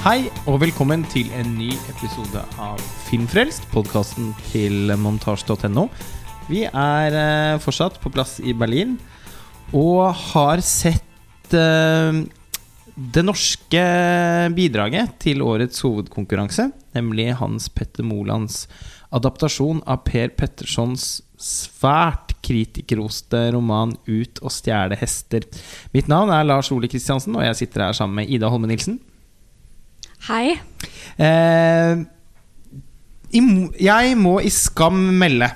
Hei og velkommen til en ny episode av Filmfrelst, podkasten til montasj.no. Vi er eh, fortsatt på plass i Berlin og har sett eh, det norske bidraget til årets hovedkonkurranse, nemlig Hans Petter Molands adaptasjon av Per Pettersons svært kritikerroste roman 'Ut og stjele hester'. Mitt navn er Lars Ole Kristiansen, og jeg sitter her sammen med Ida Holme Nilsen. Hei. Eh, jeg må i skam melde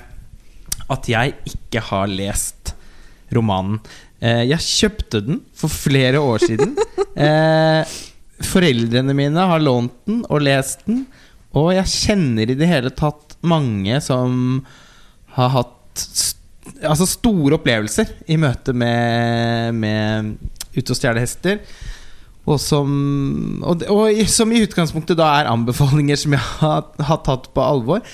at jeg ikke har lest romanen. Eh, jeg kjøpte den for flere år siden. Eh, foreldrene mine har lånt den og lest den. Og jeg kjenner i det hele tatt mange som har hatt st altså store opplevelser i møte med, med Ute og stjele hester. Og som, og, og som i utgangspunktet da er anbefalinger som jeg har, har tatt på alvor.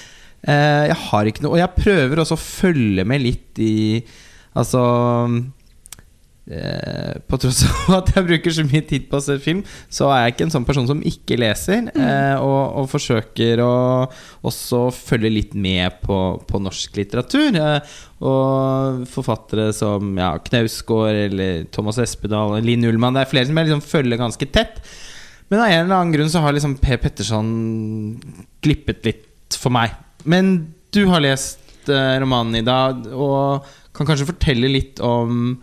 Eh, jeg har ikke noe Og jeg prøver også å følge med litt i Altså eh, På tross av at jeg bruker så mye tid på å se film, så er jeg ikke en sånn person som ikke leser. Eh, og, og forsøker å også følge litt med på, på norsk litteratur. Eh, og forfattere som ja, Knausgård eller Thomas Espedal Linn Ullmann. Det er flere som jeg liksom følger ganske tett. Men av en eller annen grunn så har liksom Per Petterson glippet litt for meg. Men du har lest eh, romanen i dag, og kan kanskje fortelle litt om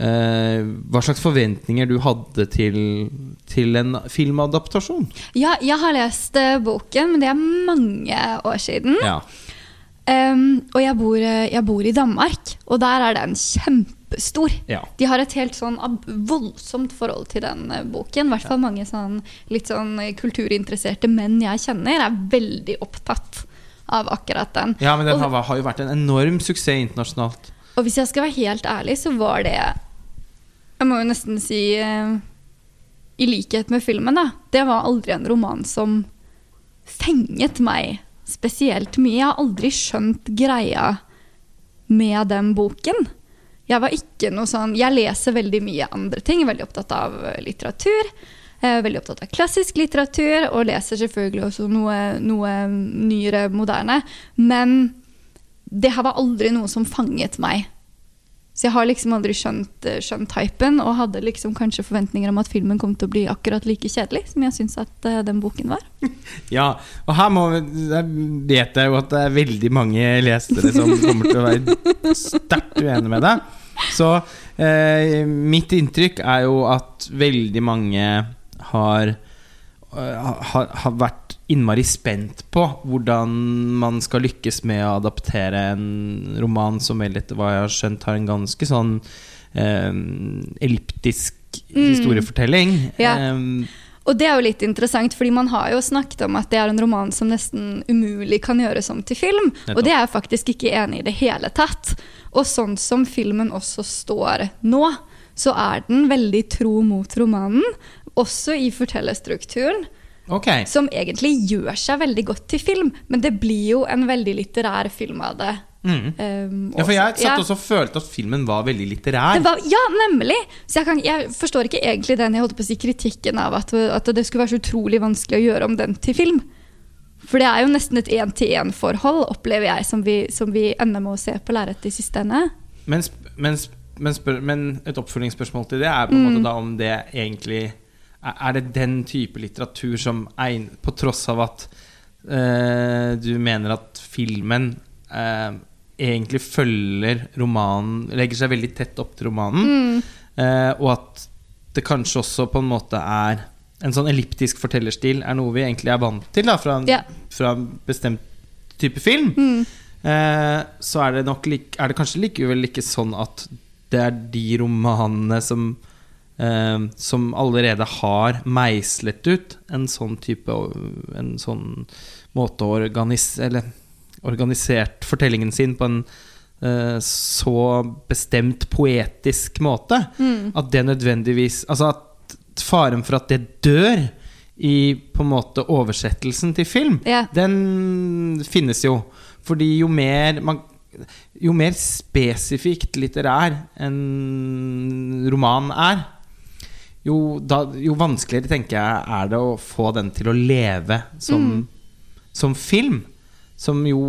eh, hva slags forventninger du hadde til, til en filmadaptasjon. Ja, jeg har lest eh, boken, men det er mange år siden. Ja. Um, og jeg bor, eh, jeg bor i Danmark, og der er den kjempestor. Ja. De har et helt sånn voldsomt forhold til den boken. I hvert fall mange sånn, litt sånn kulturinteresserte menn jeg kjenner, er veldig opptatt av akkurat den. ja, men den Og- har, har jo vært en enorm suksess internasjonalt. Og hvis jeg skal være helt ærlig, så var det Jeg må jo nesten si eh, I likhet med filmen, da. Det var aldri en roman som fenget meg spesielt mye. Jeg har aldri skjønt greia med den boken. Jeg var ikke noe sånn Jeg leser veldig mye andre ting. Veldig opptatt av eh, litteratur. Er veldig opptatt av klassisk litteratur, og leser selvfølgelig også noe, noe nyere, moderne. Men det her var aldri noe som fanget meg. Så jeg har liksom aldri skjønt, eh, skjønt hypen, og hadde liksom kanskje forventninger om at filmen kom til å bli akkurat like kjedelig som jeg syns at uh, den boken var. Ja, og her må, der vet jeg jo at det er veldig mange lesere som kommer til å være sterkt uenige med deg. Så eh, mitt inntrykk er jo at veldig mange har, eh, har, har vært innmari spent på hvordan man skal lykkes med å adaptere en roman som vel etter hva jeg har skjønt har en ganske sånn eh, elliptisk historiefortelling. Ja. Eh, Og det er jo litt interessant, fordi man har jo snakket om at det er en roman som nesten umulig kan gjøres om til film. Og det er jeg faktisk ikke enig i i det hele tatt. Og sånn som filmen også står nå, så er den veldig tro mot romanen. Også i fortellerstrukturen, ok. som egentlig gjør seg veldig godt til film. Men det blir jo en veldig litterær film av det. Mm. Um, Ja, for jeg satt også og følte at filmen var veldig litterær. Var, ja, nemlig! Så jeg, kan, jeg forstår ikke egentlig den jeg holdt på å si kritikken av at, at det skulle være så utrolig vanskelig å gjøre om den til film. For det er jo nesten et én-til-én-forhold, opplever jeg, som vi, som vi ender med å se på lerretet i siste ende. Men, men, men, men et oppfølgingsspørsmål til det er på en måte da om det egentlig Er det den type litteratur som egner På tross av at eh, du mener at filmen eh, egentlig følger romanen Legger seg veldig tett opp til romanen, eh, og at det kanskje også på en måte er en sånn elliptisk fortellerstil er noe vi egentlig er vant til da, fra, Ja. fra en bestemt type film. Eh, så er det nok Er det kanskje likevel ikke sånn at det er de romanene som eh, Som allerede har meislet ut en sånn type En sånn måte å organis, eller, organisert fortellingen sin på en eh, så bestemt poetisk måte at det nødvendigvis Altså at faren for at det dør i på en måte oversettelsen til film, yeah. den finnes jo. Fordi jo mer man Jo mer spesifikt litterær en roman er, jo, da, jo vanskeligere tenker jeg er det å få den til å leve som, som film. Som jo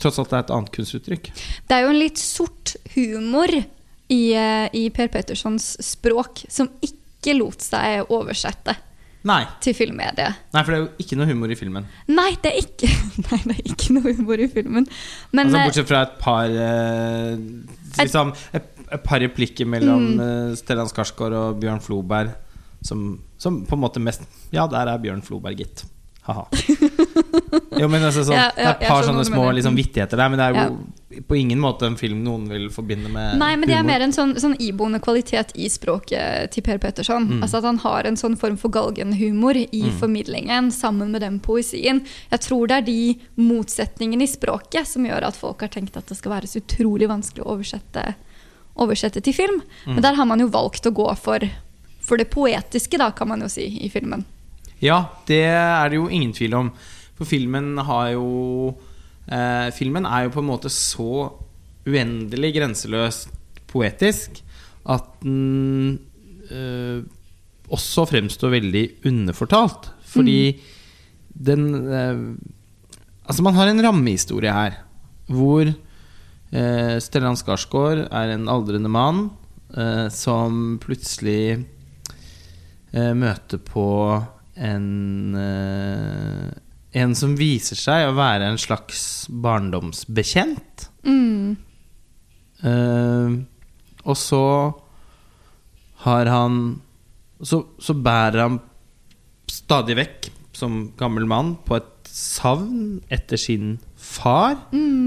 tross alt er et annet kunstuttrykk. Det er jo en litt sort humor i, eh, i Per Pettersons språk som ikke lot seg oversette Nei, til filmmediet. nei, for det er jo ikke noe humor i filmen. Nei, det er ikke, nei, det er ikke noe humor i filmen. Men altså, eh, bortsett fra et par eh, liksom, et, et par replikker mellom mm. Stellan Skarsgård og Bjørn Floberg som, som på en måte mest Ja, der er Bjørn Floberg, gitt. Ha-ha. Jo, men altså, sånn, Ja, det er et par sånne små liksom, vittigheter der, men det er jo på ingen måte en film noen vil forbinde med Nei, men det er humor. mer en sånn, sånn iboende kvalitet i språket til Per Petterson. Mm. Altså At han har en sånn form for galgenhumor i formidlingen sammen med den poesien. Jeg tror det er de motsetningene i språket som gjør at folk har tenkt at det skal være så utrolig vanskelig å oversette, oversette til film. Mm. Men der har man jo valgt å gå for, for det poetiske, da, kan man jo si, i filmen. Ja, det er det jo ingen tvil om. For filmen har jo eh, Filmen er jo på en måte så uendelig grenseløst poetisk at den eh, også fremstår veldig underfortalt. Fordi den eh, Altså, man har en rammehistorie her hvor eh, Stellan Skarsgård er en aldrende mann eh, som plutselig eh, møter på en eh, En som viser seg å være en slags barndomsbekjent. Mm. Eh, og så har han så, så bærer han stadig vekk, som gammel mann, på et savn etter sin far,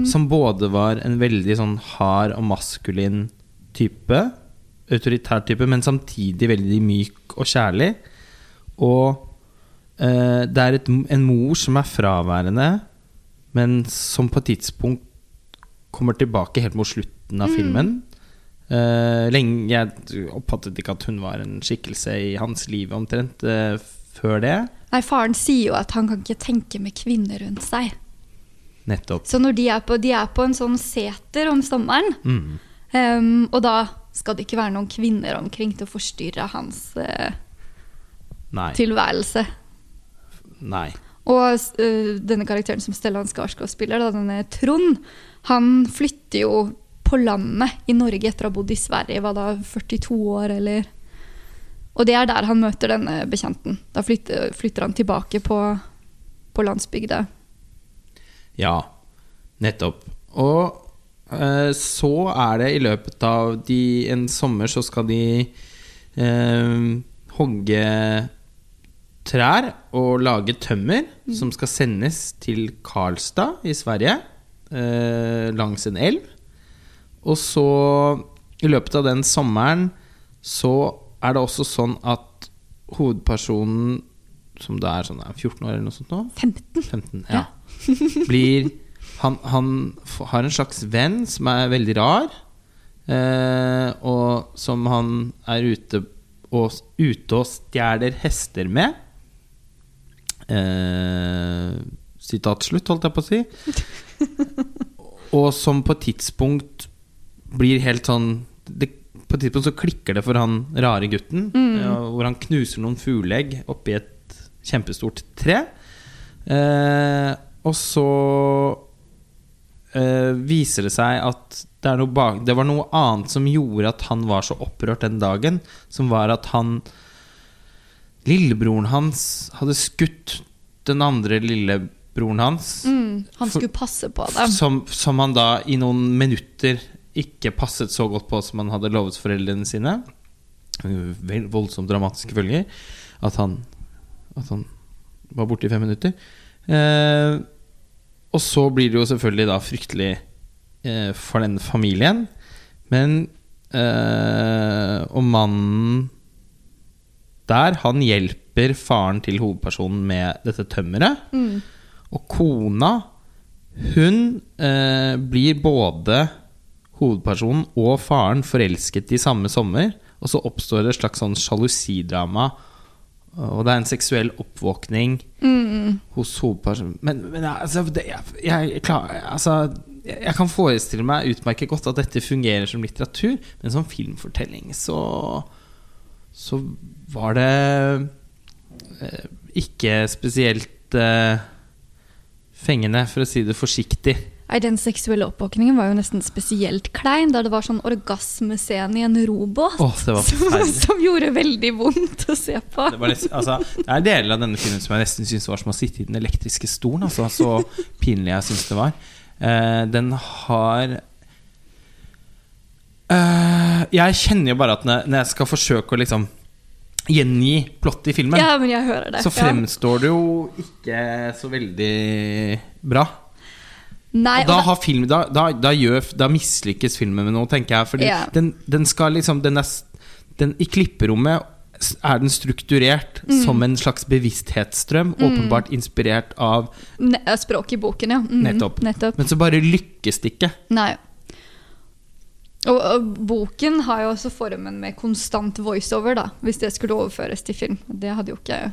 som både var en veldig sånn hard og maskulin type, autoritær type, men samtidig veldig myk og kjærlig. Og eh, det er et, en mor som er fraværende, men som på et tidspunkt kommer tilbake helt mot slutten av filmen. Eh, lenge, jeg oppfattet ikke at hun var en skikkelse i hans liv omtrent eh, før det. Nei, Faren sier jo at han kan ikke tenke med kvinner rundt seg. Nettopp. Så de er på, de er på en sånn seter om sommeren, Mm. um, og da skal det ikke være noen kvinner omkring til å forstyrre hans uh, tilværelse. Nei. Og uh, denne karakteren som Stellan Skarsgård spiller, da, denne Trond, han flytter jo på landet i Norge etter å ha bodd i Sverige, var da 42 år, eller Og det er der han møter denne bekjenten. Da flytter, flytter han tilbake på, på landsbygda. Ja, nettopp. Og eh, så er det i løpet av de, en sommer så skal de eh, hogge trær og lage tømmer som skal sendes til Karlstad i Sverige, eh, langs en elv. Og så, i løpet av den sommeren, så er det også sånn at hovedpersonen, som da er sånn er 14 år eller noe sånt nå 15. 15, ja. Blir han, han har en slags venn som er veldig rar, eh, og som han er ute og, ute og stjeler hester med. Eh, sitat slutt, holdt jeg på å si. og som på et tidspunkt blir helt sånn det, På et tidspunkt så klikker det for han rare gutten, ja, hvor han knuser noen fugleegg oppi et kjempestort tre. Eh, og så eh, viser det seg at det, er bak, det var noe annet som gjorde at han var så opprørt den dagen. Som var at han Lillebroren hans hadde skutt den andre lillebroren hans. Mm, han For- skulle passe på dem. Som, som han da i noen minutter ikke passet så godt på som han hadde lovet foreldrene sine. Voldsomt dramatiske følger. At han, at han var borte i fem minutter. Eh, og så blir det jo selvfølgelig da fryktelig eh, for den familien. Men eh, Og mannen der, han hjelper faren til hovedpersonen med dette tømmeret. Mm. Og kona, hun eh, blir både hovedpersonen og faren forelsket i samme sommer. Og så oppstår det et slags sånn sjalusidrama. Og det er en seksuell oppvåkning Mm. hos hovedpersonen. Men, men altså, det, jeg, jeg, klar, altså jeg, kan forestille meg utmerket godt at dette fungerer som litteratur, men som filmfortelling så så var det eh, ikke spesielt eh, fengende, for å si det forsiktig. Nei, Den seksuelle oppvåkningen var jo nesten spesielt klein, da det var sånn orgasmescene i en robåt. oh, som, som gjorde veldig vondt å se på. Det, var nesten, altså, det er deler av denne filmen som jeg nesten syns var som å sitte i den elektriske stolen. Altså, så pinlig jeg syns det var. Uh, den har uh, Jeg kjenner jo bare at når jeg skal forsøke å liksom gjengi plottet i filmen, Ja, men jeg hører det. så fremstår det jo ikke så veldig bra. Nei, da, da, har film, da, da, da, gjør, da mislykkes filmen med noe, tenker jeg. Fordi yeah. den, den skal liksom den er, den, I klipperommet er den strukturert Mm. som en slags bevissthetsstrøm. Åpenbart inspirert av ne, språket i boken, ja. Mm. Nettopp. nettopp. Men så bare lykkes det ikke. Nei. Og, og boken har jo også formen med konstant voiceover, da, hvis det skulle overføres til film. Det hadde jo ikke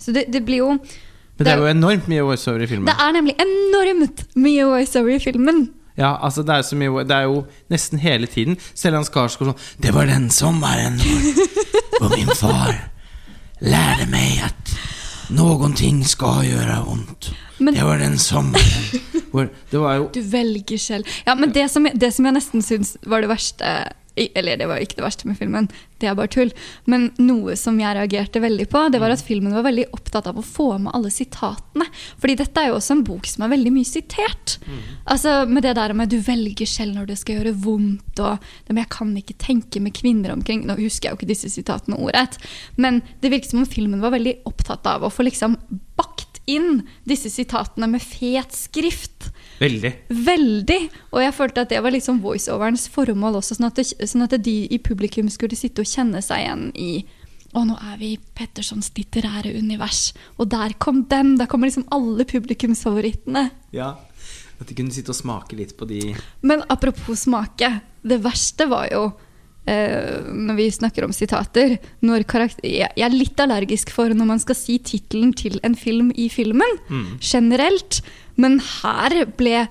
Så det, det blir jo Men det er jo enormt mye voiceover i filmen. Det er nemlig enormt mye voiceover i filmen. Ja, altså det er, så mye, det er jo nesten hele tiden. Selv Stellan Skarsgård sånn Det var den sommeren hvor, min far lærte meg at noen ting skal gjøre vondt. Men- det var den sommeren hvor Det var jo Du velger selv. Ja, men det som, det som jeg nesten syns var det verste Eller det var ikke det verste med filmen, det er bare tull. Men noe som jeg reagerte veldig på, det var at filmen var veldig opptatt av å få med alle sitatene. Fordi dette er jo også en bok som er veldig mye sitert. Altså Med det der med du velger selv når det skal gjøre vondt, og det med 'jeg kan ikke tenke med kvinner omkring'. Nå husker jeg jo ikke disse sitatene ordrett, men det virket som om filmen var veldig opptatt av å få liksom bakt inn disse sitatene med fet skrift. Veldig Veldig! Og jeg følte at det var liksom voiceoverens formål også, sånn at, det, sånn at de i publikum skulle sitte og kjenne seg igjen i å, nå er vi i Pettersons litterære univers. Og der kom den! Der kommer liksom alle publikumsfavorittene. Ja. At de kunne sitte og smake litt på de Men apropos smake. Det verste var jo eh, når vi snakker om sitater jeg, er litt allergisk for når man skal si tittelen til en film i filmen. Generelt. Men her ble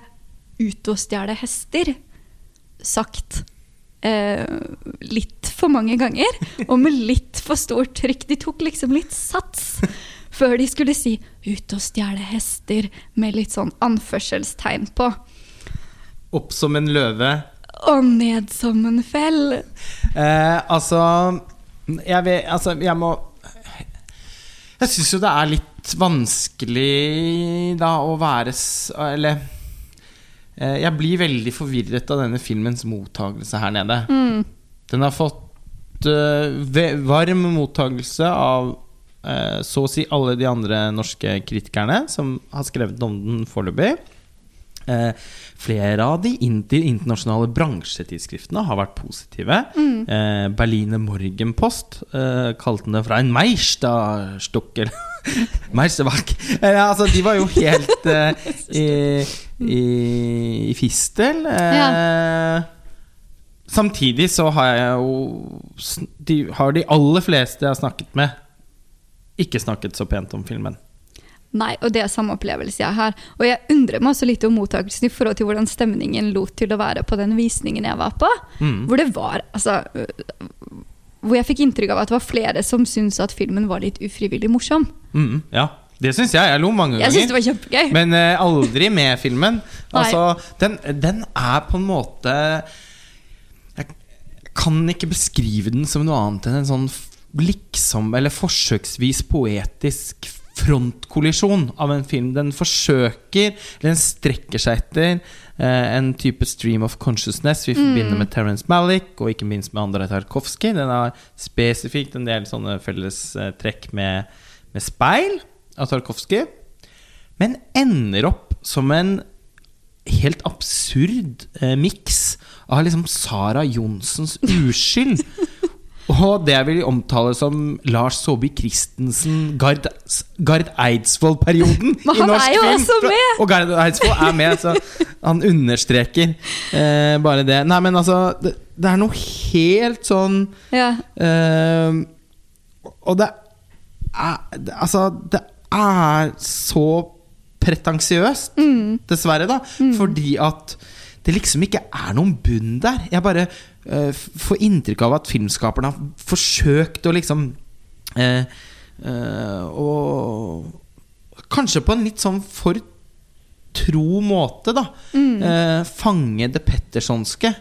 'Ute og stjele hester' sagt eh, litt for mange ganger. Og med litt for stort trykk. De tok liksom litt sats før de skulle si 'Ute og stjele hester' med litt sånn anførselstegn på. Opp som en løve. Og ned som en fell. Eh, altså Jeg vet Altså, jeg må Jeg syns jo det er litt vanskelig da å være Eller eh, Jeg blir veldig forvirret av denne filmens mottagelse her nede. Den har fått uh, varm mottagelse av uh, så å si alle de andre norske kritikerne som har skrevet om den foreløpig. Eh, flere av de inter internasjonale bransjetidsskriftene har vært positive. Eh, Berliner Morgenpost eh, kalte det fra en Meisterstück eller Meisterwerk. Eh, altså, de var jo helt eh, i, i, i fistel. Eh, Samtidig så har jeg jo de, Har de aller fleste jeg har snakket med, ikke snakket så pent om filmen. Nei, og det er samme opplevelse jeg har. Og jeg undrer meg også litt om mottakelsen i forhold til hvordan stemningen lot til å være på den visningen jeg var på. Mm. Hvor det var altså øh, Hvor jeg fikk inntrykk av at det var flere som syntes at filmen var litt ufrivillig morsom. Mm, ja, det syns jeg. Jeg lo mange Jeg synes det ganger. var kjempegøy. Men uh, aldri med filmen. Altså, den, den er på en måte Jeg kan ikke beskrive den som noe annet enn en sånn liksom, eller forsøksvis poetisk frontkollisjon av en film. Den forsøker, eller den strekker seg etter eh, en type stream of consciousness vi forbinder med Terence Malick, og ikke minst med Andrej Tarkovskij. Den har spesifikt en del sånne fellestrekk med, med speil av Tarkovskij, men ender opp som en helt absurd eh, miks av liksom Sara Johnsens uskyld. Og det jeg vil omtale som Lars Saabye Christensen, Gard, Gard Eidsvoll-perioden Men i han norsk er jo film. også med! Og Gard Eidsvoll er med, så han understreker eh, bare det. Nei, men altså, det, det er noe helt sånn Ja. eh, Og det er det- Altså, det er så pretensiøst, dessverre, da. Fordi at det liksom ikke er noen bunn der. Jeg bare eh, f- får inntrykk av at filmskaperne har forsøkt å liksom uh, eh, Og kanskje på en litt sånn for tro måte, da. Eh, fange det pettersonske.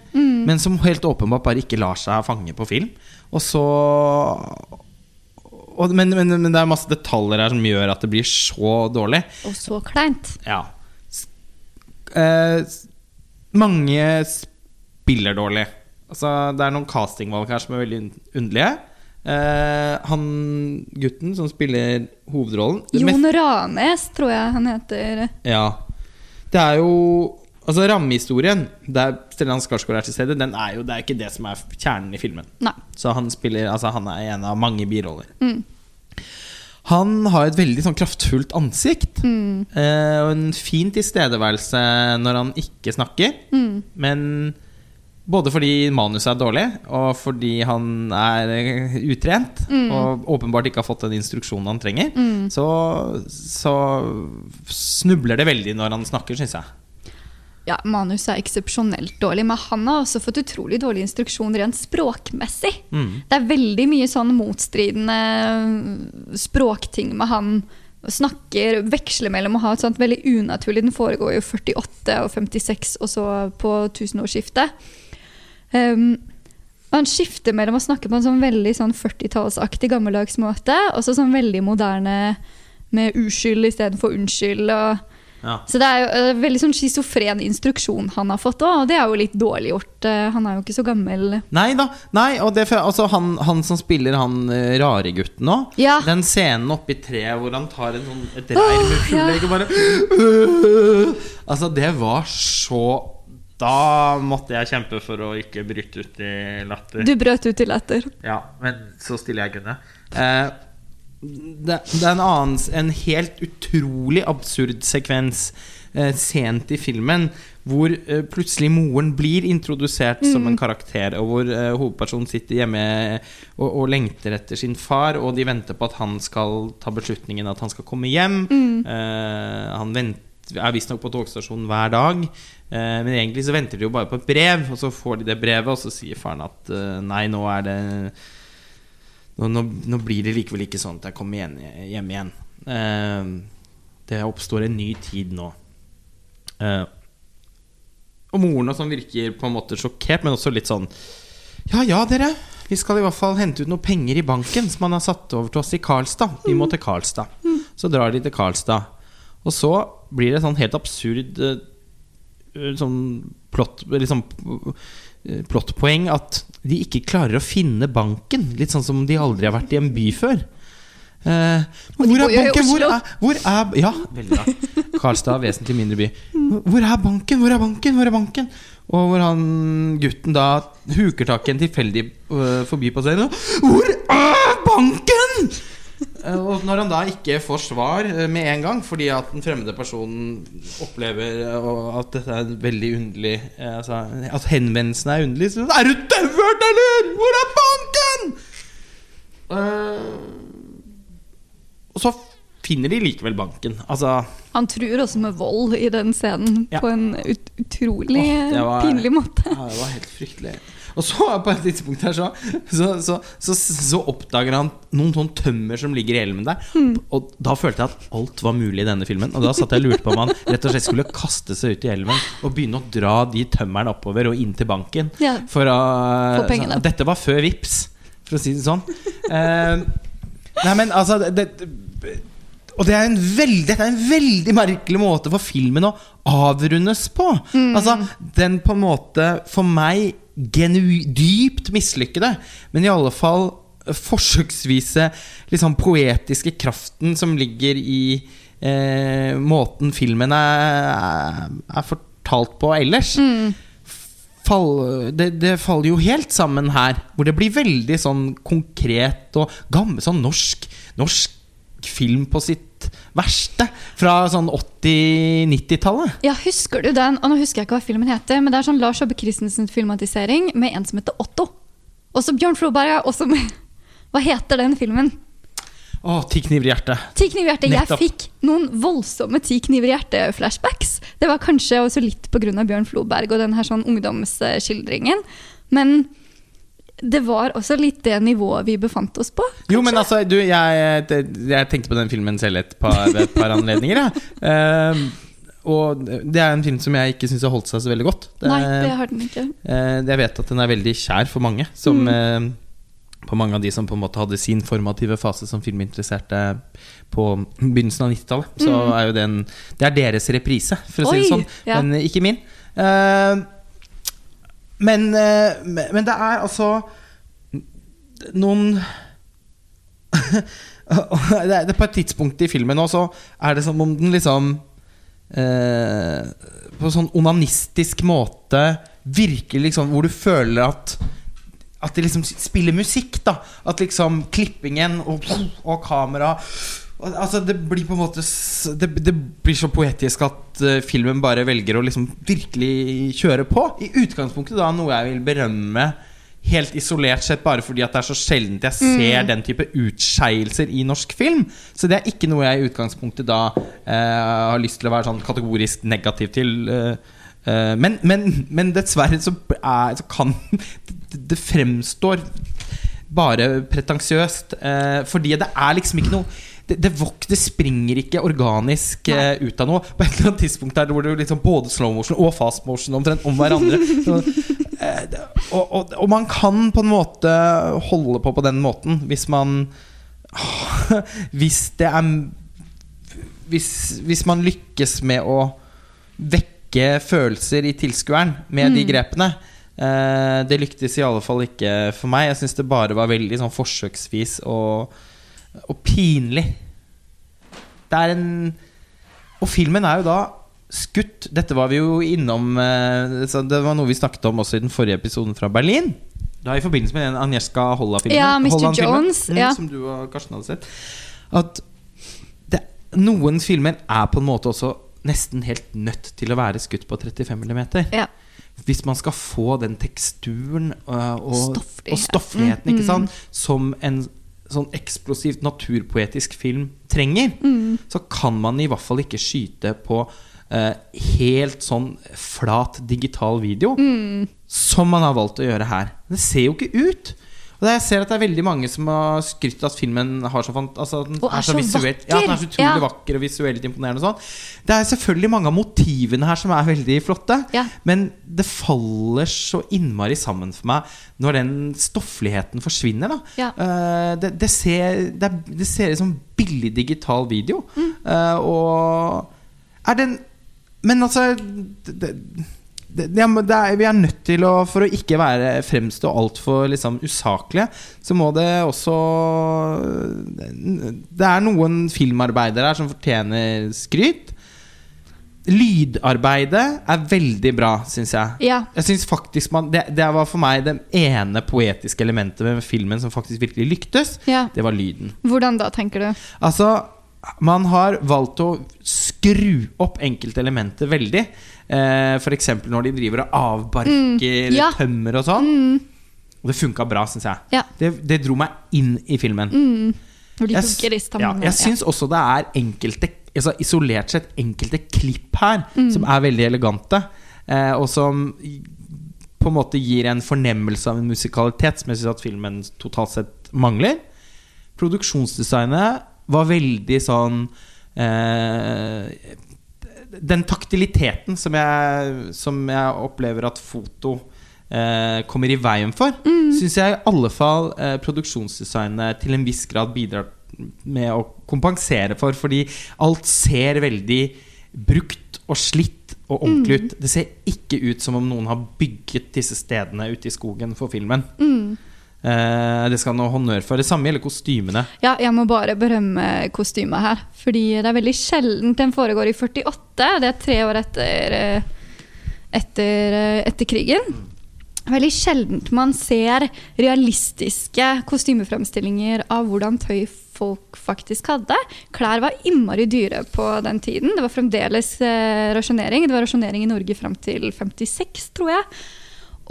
Men som helt åpenbart bare ikke lar seg fange på film. Og så og, men, men, men det er masse detaljer her som gjør at det blir så dårlig. Og så kleint. Ja. Eh, mange spiller dårlig. Altså, det er noen castingvalg her som er veldig un- underlige. Eh, han gutten som spiller hovedrollen mest- Jon Ranes, tror jeg han heter. Ja. Det er jo Altså, rammehistorien der Stellan Skarsgård er til stede, den er jo, det er ikke det som er kjernen i filmen. Nei. Så han spiller Altså, han er en av mange biroller. Mm. Han har et veldig sånn kraftfullt ansikt. Mm. Eh, og en fin tilstedeværelse når han ikke snakker. Mm. Men både fordi manuset er dårlig, og fordi han er eh, utrent, Mm. og åpenbart ikke har fått den instruksjonen han trenger, Mm. så, så snubler det veldig når han snakker, syns jeg. Ja, Manuset er eksepsjonelt dårlig, men han har også fått utrolig dårlig instruksjon rent språkmessig. Mm. Det er veldig mye sånn motstridende språkting med han. Snakker, veksler mellom å ha et sånt veldig unaturlig Den foregår jo 48 og 56 og så på tusenårsskiftet. Um, og han skifter mellom å snakke på en sånn veldig sånn 40-tallsaktig gammeldags måte, og så sånn veldig moderne med uskyld istedenfor unnskyld. Og, Ja. så det er jo eh, veldig sånn schizofren instruksjon han har fått òg, og det er jo litt dårlig gjort. Eh, Han er jo ikke så gammel. Nei da. Nei, og det, altså han, han som spiller han eh, rare gutten nå, Ja. den scenen oppi treet hvor han tar en sånn, et reir med full ja. egg og bare Altså, det var så Da måtte jeg kjempe for å ikke bryte ut i latter. Du brøt ut i latter. Ja, men så stille jeg kunne. Eh, det, det er en annen En helt utrolig absurd sekvens eh, sent i filmen hvor eh, plutselig moren blir introdusert som en karakter, og hvor eh, hovedpersonen sitter hjemme og, og lengter etter sin far, og de venter på at han skal ta beslutningen at han skal komme hjem. Eh, han vent, er visstnok på togstasjonen hver dag, eh, men egentlig så venter de jo bare på et brev, og så får de det brevet, og så sier faren at eh, nei, nå er det nå, nå, nå blir det likevel ikke sånn at jeg kommer igjen, hjem igjen. Eh, det oppstår en ny tid nå. Eh, og moren og sånn virker på en måte sjokkert, men også litt sånn Ja ja, dere. Vi skal i hvert fall hente ut noen penger i banken som han har satt over til oss i Karlstad. Vi må til Karlstad. Så drar de til Karlstad. Og så blir det sånn helt absurd eh, eh, sånn plott, liksom, eh, plottpoeng at de ikke klarer å finne banken. Litt sånn som de aldri har vært i en by før. Eh, hvor er banken? Hvor er, hvor er Ja, veldig bra. Karlstad, vesentlig mindre by. Hvor er banken? Hvor er banken? Hvor er banken? Og hvor han gutten da huker tak i en tilfeldig uh, forbipasserende. Hvor er banken?! Eh, Og når han da ikke får svar eh, med en gang, fordi at den fremmede personen opplever eh, at dette er veldig underlig altså, At henvendelsen er underlig, så Er du dauert, eller?! Hvor er banken?! Uh, og så finner de likevel banken. Altså Han truer også med vold i den scenen Ja. på en ut utrolig oh, var- pinlig måte. Ja, det var helt fryktelig. Og så på et tidspunkt her så, så, så, så, så oppdager han noen sånn tømmer som ligger i hjelmen der. Og da følte jeg at alt var mulig i denne filmen. Og da satt jeg og lurte på om han rett og slett skulle kaste seg ut i elven og begynne å dra de tømmerne oppover og inn til banken. Ja. For å Få pengene. så- Dette var før Vips for å si det sånn. Uh, nei, men altså det, det, Og det er en veldig, det er en veldig merkelig måte for filmen å avrundes på. Altså, den på en måte, for meg, genu dypt mislykkede, men i alle fall forsøksvise liksom poetiske kraften som ligger i eh, måten filmen er, er fortalt på ellers. Fall, det, det faller jo helt sammen her, hvor det blir veldig sånn konkret og gammel sånn norsk, norsk film på sitt verste. Fra sånn 80-90-tallet. Ja, husker du den? Og nå husker jeg ikke hva filmen heter, men det er sånn Lars Aabye Christensen-filmatisering med en som heter Otto. Også Bjørn Floberg er også med. Hva heter den filmen? Å, ti kniver i hjertet. Ti kniver i hjertet. Jeg fikk noen voldsomme ti kniver i hjertet-flashbacks. Det var kanskje også litt pga. Bjørn Floberg og den her sånn ungdomsskildringen. Men det var også litt det nivået vi befant oss på. Jo, men altså, du, jeg, jeg tenkte på den filmen selv et par, et par anledninger. Ja. Ehm, og det er en film som jeg ikke syns har holdt seg så veldig godt. Det, Nei, det har den ikke. Uh, jeg vet at den er veldig kjær for mange. Som eh, på mange av de som på en måte hadde sin formative fase som filminteresserte på begynnelsen av 90-tallet. Så er jo den Det er deres reprise, for å si det sånn. ja. Men ikke min. Eh, men, eh, men men det er altså noen det er, På et tidspunkt i filmen også er det som om den liksom eh, På sånn onanistisk måte virker liksom Hvor du føler at At de liksom spiller musikk, da. At liksom klippingen og, og kamera Altså Det blir på en måte Det, det blir så poetisk at eh, filmen bare velger å liksom virkelig kjøre på. I utgangspunktet da noe jeg vil berømme helt isolert sett, bare fordi at det er så sjeldent jeg ser den type utskeielser i norsk film. Så det er ikke noe jeg i utgangspunktet da eh, har lyst til å være sånn kategorisk negativ til. eh, eh, men, men, men dessverre så, er, så kan det, det fremstår bare pretensiøst. Eh, fordi det er liksom ikke noe det, det, vok, det springer ikke organisk uh, ut av noe. På et eller annet tidspunkt der hvor det liksom både slow motion og fast motion omtrent om hverandre. Så, uh, det, og, og, og man kan på en måte holde på på den måten hvis man Hvis det er hvis, hvis man lykkes med å vekke følelser i tilskueren med de grepene. Eh, det lyktes i alle fall ikke for meg. Jeg syns det bare var veldig sånn forsøksvis og, og pinlig. Det er en Og filmen er jo da skutt Dette var vi jo innom eh, Det var noe vi snakket om også i den forrige episoden fra Berlin. Da I forbindelse med den Agnieszka Holla-filmen. Ja, Mr. Jones, mm, ja. Som du og Karsten hadde sett. At det, noen filmer er på en måte også nesten helt nødt til å være skutt på 35 mm. Ja. Hvis man skal få den teksturen og, og, Stofflighet. og stoffligheten Mm, som en sånn eksplosivt naturpoetisk film trenger, Mm. så kan man i hvert fall ikke skyte på eh, helt sånn flat digital video, Mm. som man har valgt å gjøre her. Det ser jo ikke ut. Og jeg ser at det er veldig mange som har skrytt av at filmen har så, fant, altså, den Og er så visuelt, ja, den er så utrolig Ja. vakker og visuelt imponerende. Og sånn. Det er selvfølgelig mange av motivene her som er veldig flotte. Ja. Men det faller så innmari sammen for meg når den stoffligheten forsvinner. Da. Ja. Uh, det, det, ser, det, er, det ser ut som billig digital video. Mm. Uh, og er den Men altså det, er- er, Vi er nødt til å For å ikke være fremstå altfor liksom, usaklige, så må det også Det er noen filmarbeidere her som fortjener skryt. Lydarbeidet er veldig bra, syns jeg. Ja. Jeg synes faktisk man, det, det var for meg det ene poetiske elementet med filmen som faktisk virkelig lyktes. ja. Det var lyden. Hvordan da, tenker du? Altså, man har valgt å skru opp enkelte elementer veldig. Eh, F.eks. når de driver og avbarker Mm, ja. tømmer og sånn. Mm. Og det funka bra, syns jeg. Ja. Det, det dro meg inn i filmen. Mm. Når de Jeg, hugger ja, jeg syns også det er enkelte altså Isolert sett enkelte klipp her Mm. som er veldig elegante, eh, og som på en måte gir en fornemmelse av en musikalitet som jeg syns at filmen totalt sett mangler. Produksjonsdesignet var veldig sånn eh, Den taktiliteten som jeg, som jeg opplever at foto eh, kommer i veien for, Mm. syns jeg i alle fall eh, produksjonsdesignet til en viss grad bidrar med å kompensere for, fordi alt ser veldig brukt og slitt og ordentlig ut. Det ser ikke ut som om noen har bygget disse stedene ute i skogen for filmen. Mm. Eh, det skal han ha honnør for. Det samme gjelder kostymene. Ja, jeg må bare berømme kostymet her. Fordi det er veldig sjeldent den foregår i 48. Det er tre år etter, eh, etter, eh, etter krigen. Veldig sjeldent man ser realistiske kostymefremstillinger av hvordan tøy folk faktisk hadde. Klær var innmari dyre på den tiden. Det var fremdeles eh, rasjonering. Det var rasjonering i Norge fram til 56, tror jeg.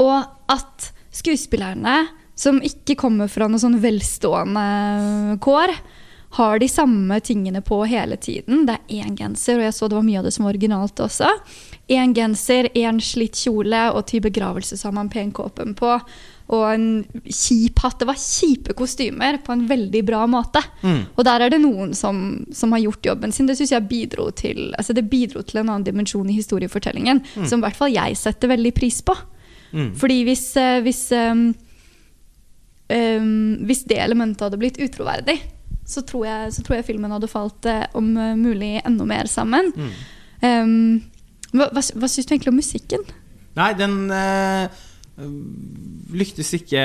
Og at skuespillerne, som ikke kommer fra noe sånn velstående kår, har de samme tingene på hele tiden. Det er én genser, og jeg så det var mye av det som var originalt også. Én genser, én slitt kjole, og til begravelse så har man penkåpen på. Og en kjip hatt. Det var kjipe kostymer på en veldig bra måte. Mm. Og der er det noen som, som har gjort jobben sin. Det synes jeg bidro til altså det bidro til en annen dimensjon i historiefortellingen, som i hvert fall jeg setter veldig pris på. Mm. Fordi hvis, eh, hvis, um, hvis det elementet hadde blitt utroverdig, så tror jeg, så tror jeg filmen hadde falt eh, om eh, mulig enda mer sammen. Mm. Um, hva, hva, hva syns du egentlig om musikken? Nei, den uh, lyktes ikke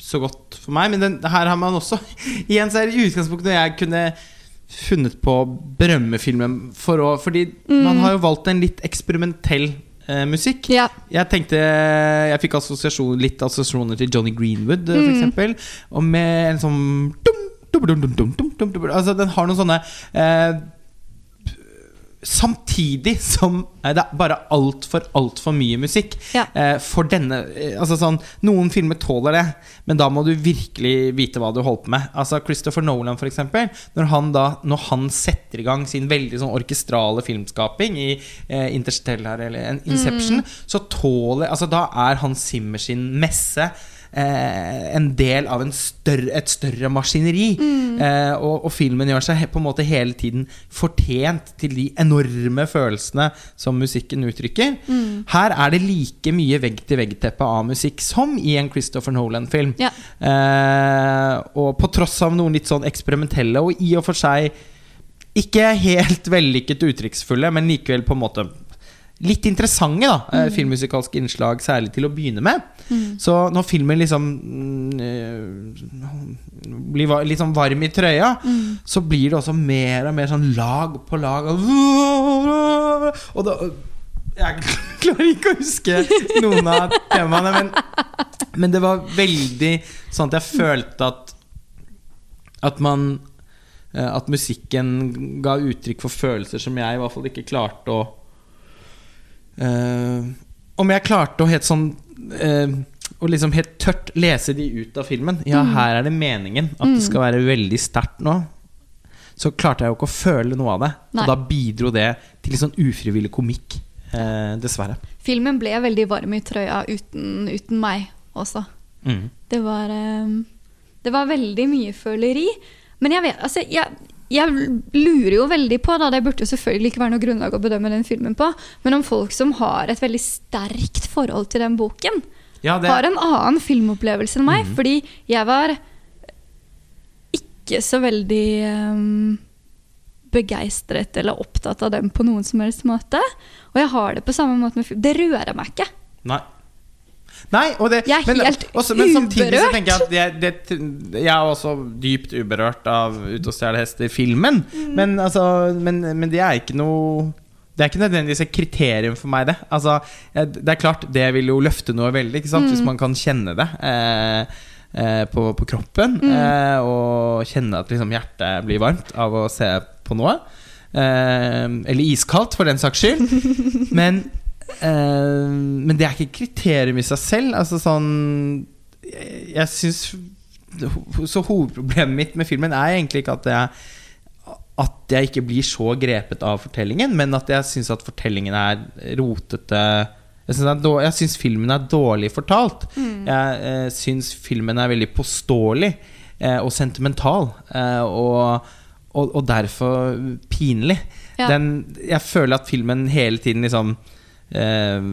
så godt for meg. Men den, her har man også Igjen så er det utgangspunktet når jeg kunne funnet på å berømme filmen for å Fordi man har jo valgt en litt eksperimentell eh, musikk. Ja. Jeg tenkte Jeg fikk assosiasjon, litt assosiasjoner til Johnny Greenwood, mm. for eksempel. Og med en sånn dum, dum, dum, dum, dum, dum, dum, dum. Altså, den har noen sånne eh, Samtidig som det er bare altfor, altfor mye musikk. Ja. Eh, for denne eh, Altså sånn Noen filmer tåler det, men da må du virkelig vite hva du holder på med. Altså Christopher Nolan, for eksempel. Når han, da, når han setter i gang sin veldig sånn orkestrale filmskaping i eh, Interstellar eller Inception, Inception, så tåler Altså Da er Hans Zimmer sin messe eh, en del av en større, et større maskineri. Eh, og, og filmen gjør seg på en måte hele tiden fortjent til de enorme følelsene som musikken uttrykker. Her er det like mye vegg-til-vegg-teppe av musikk som i en Christopher Nolan-film. Ja. Eh, og på tross av noen litt sånn eksperimentelle og i og for seg ikke helt vellykket uttrykksfulle, men likevel på en måte litt interessante da, mm. filmmusikalske innslag, særlig til å begynne med. Så når filmen liksom mm, eh, blir var, litt sånn varm i trøya, så blir det også mer og mer sånn lag på lag. Og, og da Jeg klarer ikke å huske noen av temaene, men, men det var veldig sånn at jeg følte at At man eh, At musikken ga uttrykk for følelser som jeg i hvert fall ikke klarte å eh, Om jeg klarte å helt sånn uh, Å liksom helt tørt lese de ut av filmen. Ja, her er det meningen at det skal være veldig sterkt nå. Så klarte jeg jo ikke å føle noe av det. Nei. Og da bidro det til litt sånn ufrivillig komikk. Uh, dessverre. Filmen ble veldig varm i trøya uten, uten meg også. Mm. Det var, det var veldig mye føleri. Men jeg vet altså, jeg, jeg lurer jo veldig på, da, det burde jo selvfølgelig ikke være noe grunnlag å bedømme den filmen på, men om folk som har et veldig sterkt forhold til den boken, Ja, det, har en annen filmopplevelse enn meg. Fordi jeg var ikke så veldig um, begeistret eller opptatt av den på noen som helst måte. Og jeg har det på samme måte med film. Det rører meg ikke. Nei. Nei, det, Jeg er men, helt også, men samtidig så uberørt. tenker jeg at jeg, det, jeg er også dypt uberørt av Ut og stjele hester-filmen. Mm. Men, altså, men, men det er ikke noe Det er ikke nødvendigvis et kriterium for meg, det. Altså, det er klart, det vil jo løfte noe veldig? Mm. hvis man kan kjenne det. Eh, eh, på, på kroppen. Mm. Eh, og kjenne at liksom, hjertet blir varmt av å se på noe. Eh, eller iskaldt, for den saks skyld. Men, eh, men det er ikke kriterium i seg selv. Altså sånn Jeg, jeg syns Så hovedproblemet mitt med filmen er egentlig ikke at jeg at jeg ikke blir så grepet av fortellingen, men at jeg syns at fortellingen er rotete. Jeg syns, filmen er dårlig fortalt. Jeg eh, syns filmen er veldig påståelig eh, og sentimental. Eh, og, og, og derfor pinlig. Ja. Den, jeg føler at filmen hele tiden liksom eh,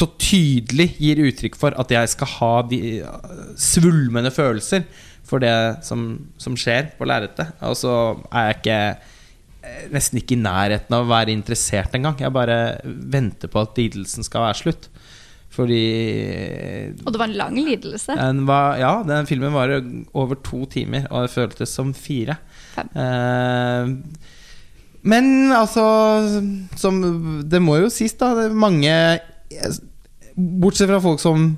så tydelig gir uttrykk for at jeg skal ha de eh, svulmende følelser for det som, som skjer på lerretet. Og så er jeg ikke eh, nesten ikke i nærheten av å være interessert engang. Jeg bare venter på at lidelsen skal være slutt. Fordi Og det var en lang lidelse. var, Ja, den filmen var over to timer, og det føltes som fire. Fem. Eh, men altså som, Det må jo sies, da. Det mange Bortsett fra folk som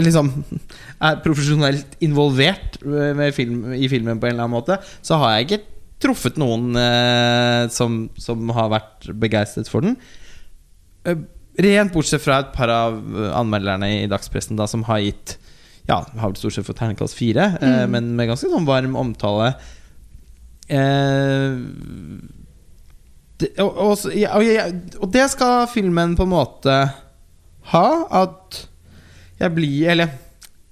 liksom er profesjonelt involvert med film, i filmen på en eller annen måte, så har jeg ikke truffet noen eh, som, som har vært begeistret for den. Eh, rent bortsett fra et par av anmelderne i dagspressen da, som har gitt Ja, har stort sett fått terningkast fire, eh, men med ganske sånn varm omtale. Eh, og, og, og, det skal filmen på en måte ha. At jeg blir Eller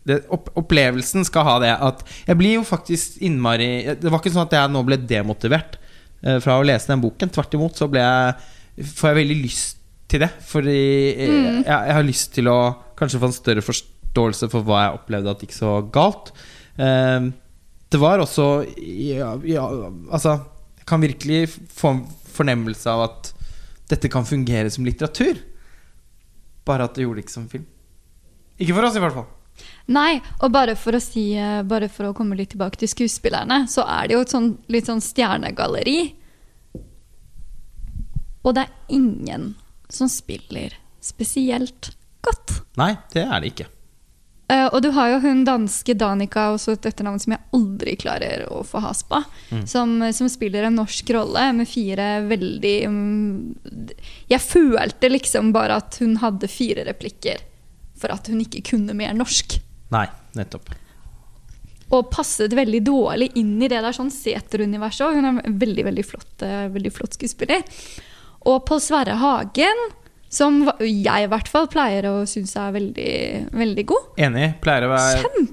det, opp, opplevelsen skal ha det. At jeg blir jo faktisk innmari Det var ikke sånn at jeg nå ble demotivert eh, fra å lese den boken. Tvert imot så ble jeg får jeg veldig lyst til det. Fordi mm. jeg, jeg har lyst til å kanskje få en større forståelse for hva jeg opplevde at gikk så galt. Eh, det var også ja, ja, Altså, jeg kan virkelig få fornemmelse av at dette kan fungere som litteratur. Bare at det gjorde det ikke som film. Ikke for oss, i hvert fall. Nei, og bare for si eh, Bare for å komme litt tilbake til skuespillerne, så er det jo et sånn, litt sånn stjernegalleri. Og det er ingen som spiller spesielt godt. Nei, det er det ikke. Eh, og du har jo hun danske Danica, også et etternavn som jeg aldri klarer å få has på, som, som spiller en norsk rolle med fire veldig um, Jeg følte liksom bare at hun hadde fire replikker for at hun ikke kunne mer norsk. Nei, nettopp. Og passet veldig dårlig inn i det der sånn seteruniverset òg. Hun er en veldig, veldig flott, eh, veldig flott skuespiller. Og Pål Sverre Hagen, som jeg i hvert fall pleier å synes er veldig, veldig god. Enig. Pleier å være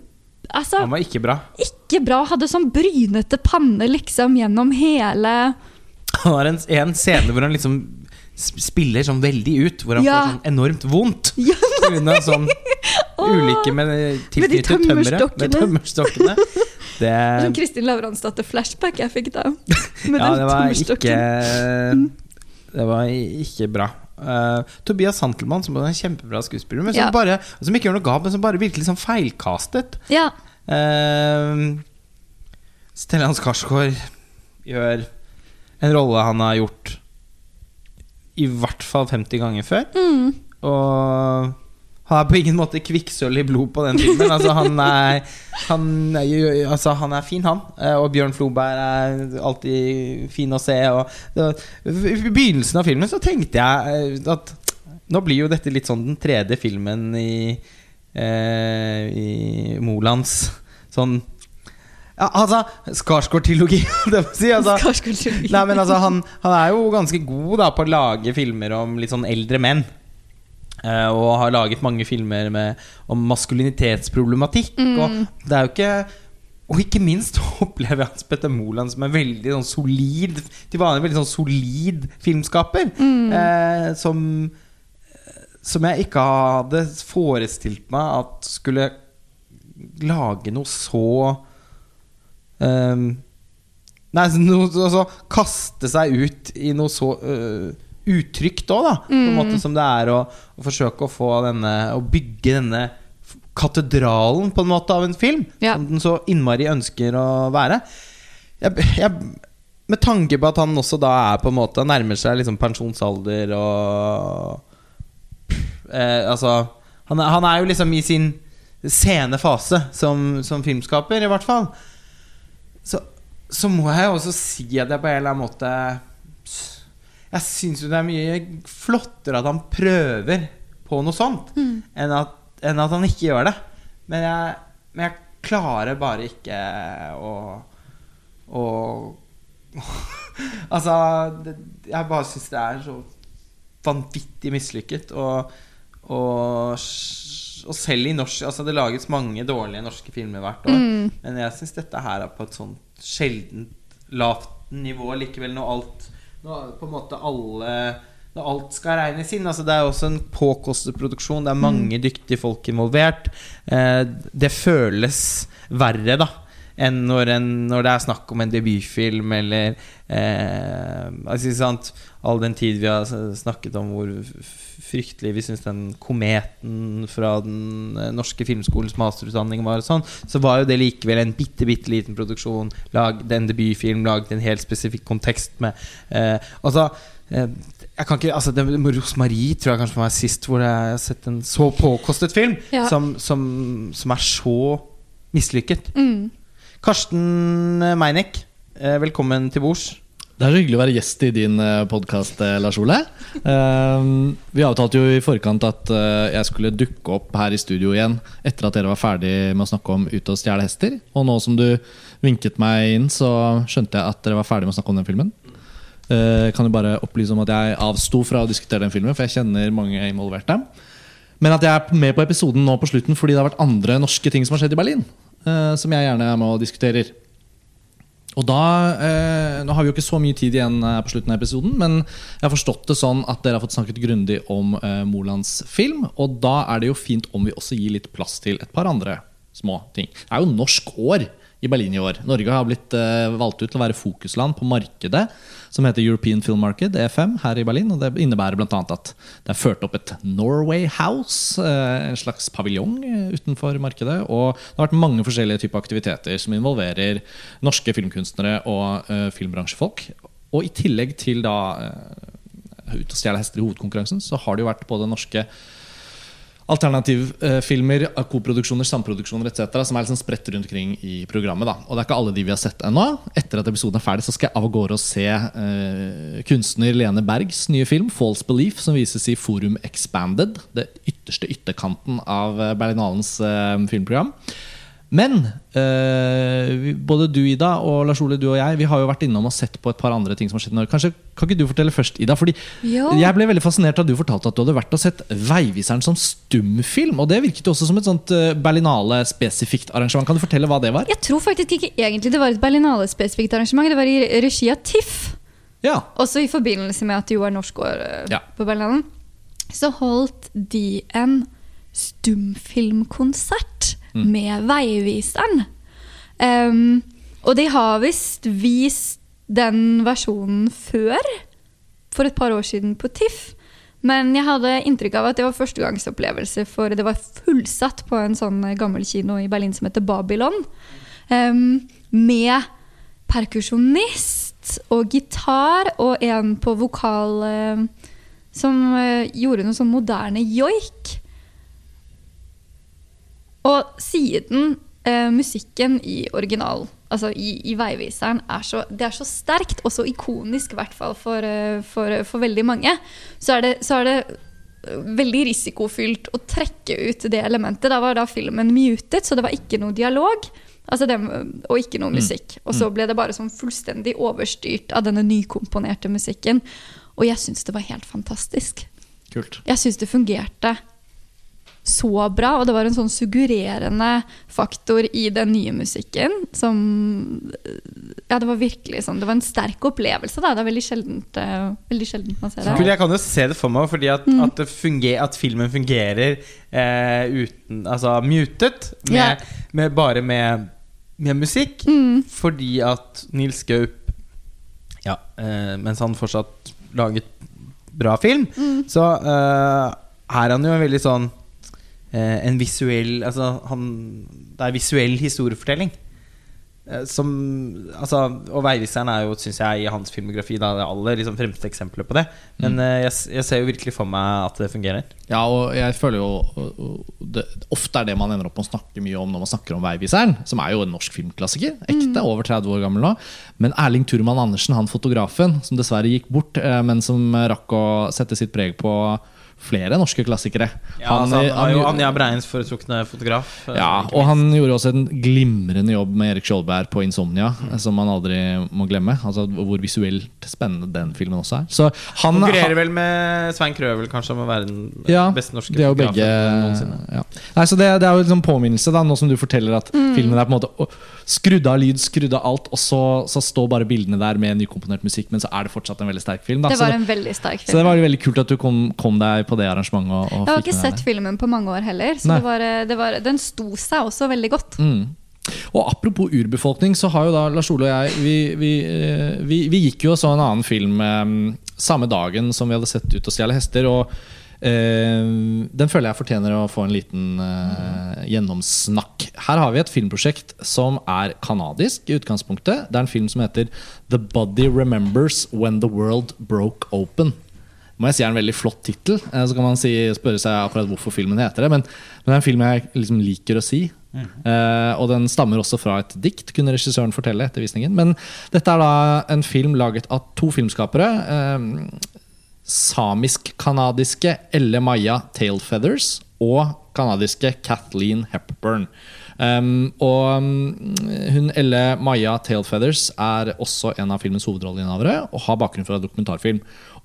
Altså, Han var ikke bra. ikke bra. Hadde sånn brynete panne liksom gjennom hele Han har en, en scene hvor han liksom spiller sånn veldig ut. Hvor han Ja. får sånn enormt vondt. Ja. Pga. sånn ulykke med tilknyttet tømmere. Med tømmerstokkene. Det, Som Kristin Lavransdatter-flashback jeg fikk da. Med ja, den det var ikke Det var ikke bra. Eh, Tobias Santelmann, som er en kjempebra skuespiller, men som, Ja. bare, som ikke gjør noe galt, men som bare virker sånn feilkastet. Ja. Uh, Stellan Skarsgård gjør en rolle han har gjort i hvert fall 50 ganger før. Mm. Og han er på ingen måte kvikksølv i blod på den filmen. Altså, han, er, han, er, altså, han er fin, han. Eh, Og Bjørn Floberg er alltid fin å se. Og I begynnelsen av filmen så tenkte jeg eh, at nå blir jo dette litt sånn den tredje filmen i, eh, i Molands sånn ja, altså, Skarsgård-trilogi, det må si. Altså, Skarsgård. Nei, men altså, han, han er jo ganske god da på å lage filmer om litt sånn eldre menn. Eh, og har laget mange filmer med, om maskulinitetsproblematikk. Og det er jo ikke Og ikke minst opplever jeg Hans Petter Moland som en veldig sånn solid Til vanlig veldig sånn solid filmskaper. Eh, som Som jeg ikke hadde forestilt meg at skulle lage noe så Ehm, Nei, noe, altså, kaste seg ut i noe så uh, utrygt òg, da. På en måte som det er å, å forsøke å få denne Å bygge denne katedralen på en måte av en film. Ja. Som den så innmari ønsker å være. Jeg, jeg, med tanke på at han også da er på en måte nærmer seg liksom pensjonsalder og eh, Altså han han er jo liksom i sin sene fase som, som filmskaper, i hvert fall. Så, så må jeg jo også si at jeg på en eller annen måte Jeg syns jo det er mye flottere at han prøver på noe sånt, enn, at, enn at han ikke gjør det. Men jeg, men jeg klarer bare ikke å å Altså det, Jeg bare syns det er så vanvittig mislykket. Og, og, og selv i norsk Altså Det lages mange dårlige norske filmer hvert år. Men jeg syns dette her er på et sånt sjeldent lavt nivå likevel, når alt Når på en måte alle Når alt skal regnes inn. Altså Det er også en påkostet produksjon. Det er mange dyktige folk involvert. Eh, det føles verre, da enn når, en, når det er snakk om en debutfilm eller eh, altså, sant, All den tid vi har snakket om hvor fryktelig vi syns den kometen fra den eh, norske filmskolens masterutdanning var, sånn, så var jo det likevel en bitte, bitte liten produksjon. Lagd en debutfilm, lagd en helt spesifikk kontekst med eh, Altså eh, jeg kan ikke, altså det, Rosmarie tror jeg kanskje var sist hvor jeg har sett en så påkostet film Ja. som, som, som er så mislykket. Mm. Karsten Meinick, eh, velkommen til bords. Det er så hyggelig å være gjest i din podkast, Lars Ole. Eh, vi avtalte jo i forkant at eh, jeg skulle dukke opp her i studio igjen etter at dere var ferdig med å snakke om Ute og stjele hester. Og nå som du vinket meg inn, så skjønte jeg at dere var ferdig med å snakke om den filmen. Eh, kan jo bare opplyse om at jeg avsto fra å diskutere den filmen, for jeg kjenner mange involverte. Men at jeg er med på episoden nå på slutten fordi det har vært andre norske ting som har skjedd i Berlin. eh, som jeg gjerne er med og diskuterer. Og da, eh, Nå har vi jo ikke så mye tid igjen eh, på slutten av episoden, men jeg har forstått det sånn at dere har fått snakket grundig om eh, Molands film. Og da er det jo fint om vi også gir litt plass til et par andre små ting. Det er jo norsk år i Berlin i år. Norge har blitt eh, valgt ut til å være fokusland på markedet som heter European Film Market, EFM, her i Berlin. og Det innebærer bl.a. at det er ført opp et Norway House, eh, en slags paviljong eh, utenfor markedet. Og det har vært mange forskjellige typer aktiviteter som involverer norske filmkunstnere og filmbransjefolk. Og i tillegg til da Ut og stjele hester i hovedkonkurransen, så har det jo vært både norske alternativfilmer, eh, koproduksjoner, samproduksjoner etc. som er liksom spredt rundt omkring i programmet. da Og det er ikke alle de vi har sett ennå. Etter at episoden er ferdig, så skal jeg av gårde og se eh, kunstner Lene Bergs nye film 'False Belief', som vises i Forum Expanded. Det ytterste ytterkanten av eh, Berlinalens eh, filmprogram. Men eh, vi- både du Ida og Lars Ole, du og jeg Vi har jo vært innom og sett på et par andre ting som har skjedd i Norge. Kanskje Kan ikke du fortelle først, Ida? Fordi jo. Jeg ble veldig fascinert da du fortalte at du hadde vært og sett Veiviseren som stumfilm. Og det virket jo også som et sånt eh, Berlinale-spesifikt arrangement. Kan du fortelle hva det var? Jeg tror faktisk ikke egentlig det var et Berlinale-spesifikt arrangement. Det var i regi av TIFF. Ja, Også i forbindelse med at det jo er norsk år eh, Ja. på Berlinalen. Så holdt de en stumfilmkonsert Mm. med Veiviseren. Um, og de har visst vist den versjonen før, for et par år siden, på TIFF. Men jeg hadde inntrykk av at det var førstegangsopplevelse, for det var fullsatt på en sånn gammel kino i Berlin som heter Babylon. Um, med perkusjonist og gitar og en på vokal uh, som uh, gjorde noe sånn moderne joik. Og siden eh, musikken i original, altså i, i Veiviseren, er så, det er så sterkt og så ikonisk, i hvert fall for, eh, for, for veldig mange, så er det, så er det eh, veldig risikofylt å trekke ut det elementet. Da var da filmen mutet, så det var ikke noe dialog. Altså det, og ikke noe musikk. Og så ble det bare sånn fullstendig overstyrt av denne nykomponerte musikken. Og jeg syns det var helt fantastisk. kult. Jeg syns det fungerte så bra, og det var en sånn suggererende faktor i den nye musikken som Ja, det var virkelig sånn Det var en sterk opplevelse, da. Det er veldig sjeldent, eh, veldig sjeldent man ser det. Kult, jeg kan jo se det for meg, fordi at, at, det funger, at filmen fungerer eh, uten Altså mutet, med, yeah. med, bare med, med musikk. Mm. Fordi at Nils Gaup Ja, eh, mens han fortsatt laget bra film, Mm. så eh, er han jo en veldig sånn En visuell Altså, han Det er visuell historiefortelling. Eh, Som, altså, og Veiviseren er jo, syns jeg, i hans filmografi da, det aller liksom, fremste eksempelet på det. Men Mm. eh, jeg, jeg ser jo virkelig for meg at det fungerer. Ja, og jeg føler jo og- og det, Ofte er det man ender opp med å snakke mye om når man snakker om Veiviseren, som er jo en norsk filmklassiker. Ekte, over 30 år gammel nå. Men Erling Turman Andersen, han fotografen, som dessverre gikk bort, eh, men som eh, rakk å sette sitt preg på flere norske klassikere. Ja, han, altså, han, han, jo han- Anja Breins foretrukne fotograf. eh, ja, og han gjorde også en glimrende jobb med Erik Skjoldberg på 'Insomnia', som man aldri må glemme. Altså Hvor visuelt spennende den filmen også er. Så han konkurrerer vel med Svein Krøvel kanskje om å være den ja, beste norske det er jo fotografen begge noensinne. ja. Nei, så det, det er jo liksom påminnelse, da nå som du forteller at filmen er på en måte skrudd av lyd, skrudd av alt, og så, så står bare bildene der med nykomponert musikk, men så er det fortsatt en veldig sterk film. Da. Det var en veldig sterk film. så det var veldig kult at du kom, kom deg på det arrangementet. Og, og Jeg har ikke sett filmen på mange år heller, så det var, eh, det var, den sto seg også veldig godt. Mm. Og apropos urbefolkning, så har jo da Lars Ole og jeg Vi, vi, eh, vi, vi gikk jo og så en annen film eh, samme dagen som vi hadde sett Ut og stjele hester. Og den føler jeg fortjener å få en liten eh, gjennomsnakk. Her har vi et filmprosjekt som er kanadisk i utgangspunktet. Det er en film som heter The Body Remembers When the World Broke Open. Må jeg si er en veldig flott tittel. Eh, Så kan man si, spørre seg akkurat hvorfor filmen heter det. Men, men det er en film jeg liksom liker å si. Eh, og den stammer også fra et dikt, kunne regissøren fortelle etter visningen. Men dette er da en film laget av to filmskapere. Eh, Samisk-kanadiske Elle Maya Tailfeathers og kanadiske Kathleen Hepburn. Um, og um, hun Elle Maya Tailfeathers er også en av filmens hovedrolleinnehavere og har bakgrunn fra dokumentarfilm.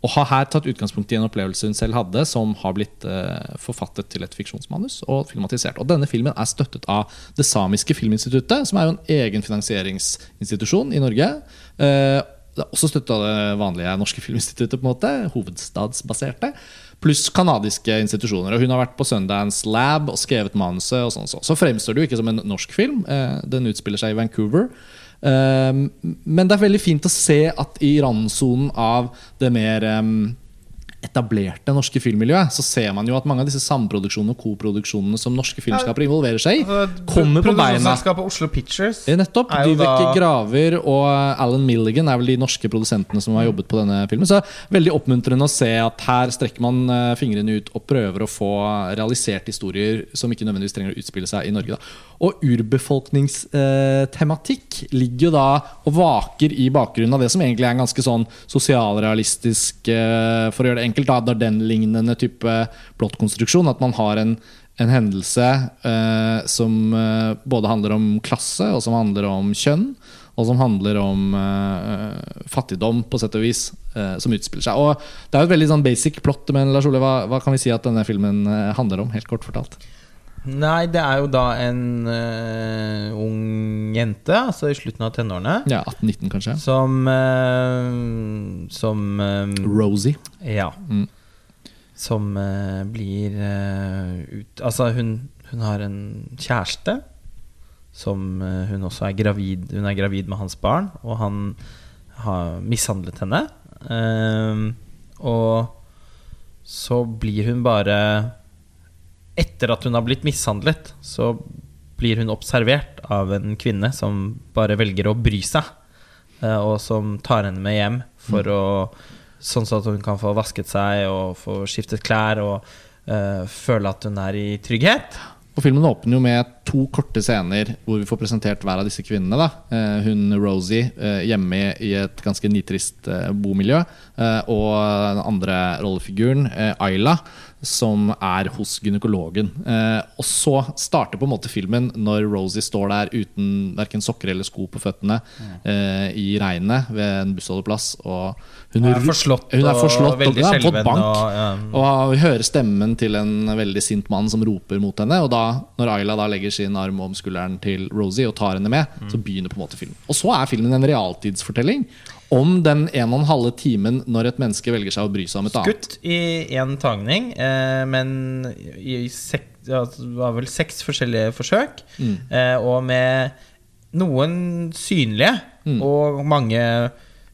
Og har her tatt utgangspunkt i en opplevelse hun selv hadde, som har blitt uh, forfattet til et fiksjonsmanus og filmatisert. Og denne filmen er støttet av Det samiske filminstituttet, som er jo en egen finansieringsinstitusjon i Norge. Uh, det er også støttet av det vanlige norske filminstituttet, på en måte, hovedstadsbaserte. Pluss kanadiske institusjoner. Og hun har vært på Sundance Lab og skrevet manuset. og sånn Så. så fremstår det jo ikke som en norsk film. Uh, den utspiller seg i Vancouver. Um, men det er veldig fint å se at i randsonen av det mer etablerte norske filmmiljøet, så ser man jo at mange av disse samproduksjonene og koproduksjonene som norske filmskapere involverer seg i, kommer på beina. Produksjonsselskapet Oslo Pictures. Eh, Nettopp. Dyveke da- Graver og Alan Milligan er vel de norske produsentene som har jobbet på denne filmen. Så veldig oppmuntrende å se at her strekker man eh, fingrene ut og prøver å få realisert historier som ikke nødvendigvis trenger å utspille seg i Norge. Da. Og urbefolkningstematikk ligger jo da og vaker i bakgrunnen av det som egentlig er en ganske sånn sosialrealistisk, eh, for å gjøre det enkelt, da, den lignende type plottkonstruksjon. At man har en en hendelse eh, som eh, både handler om klasse, og som handler om kjønn, og som handler om eh, fattigdom, på sett og vis, eh, som utspiller seg. Og Det er jo et veldig sånn basic plott, men Lars Ole, hva, hva kan vi si at denne filmen eh, handler om? Helt kort fortalt. Nei, det er jo da en uh, ung jente, altså i slutten av tenårene, Ja, 18-19 kanskje. som uh, Som eh, Rosie. Ja. Mm. Som blir ut Altså, hun, hun har en kjæreste som hun også er gravid Hun er gravid med hans barn, og han har mishandlet henne. Og så blir hun bare Etter at hun har blitt mishandlet, så blir hun observert av en kvinne som bare velger å bry seg, eh, og som tar henne med hjem for å Sånn at hun kan få vasket seg og få skiftet klær og uh, føle at hun er i trygghet. Og Filmen åpner jo med to korte scener hvor vi får presentert hver av disse kvinnene. da Eh, Hun Rosie hjemme i et ganske nitrist bomiljø. Og den andre rollefiguren, Ayla, som er hos gynekologen. Eh, Og så starter på en måte filmen når Rosie står der uten verken sokker eller sko på føttene eh, i regnet ved en bussholdeplass. Og hun, er forslått, hun er forslått og, veldig har fått skjelven. bank. Og, ja. Og vi hører stemmen til en veldig sint mann som roper mot henne. Og da, når Ayla da legger sin arm om skulderen til Rosie og tar henne med, så begynner på en måte filmen. Og så er filmen en realtidsfortelling om den en og en halve timen når et menneske velger seg å bry seg om et annet. Skutt i én tagning, eh, men i sek, ja, det var vel seks forskjellige forsøk. Mm. Eh, og med noen synlige Mm. og mange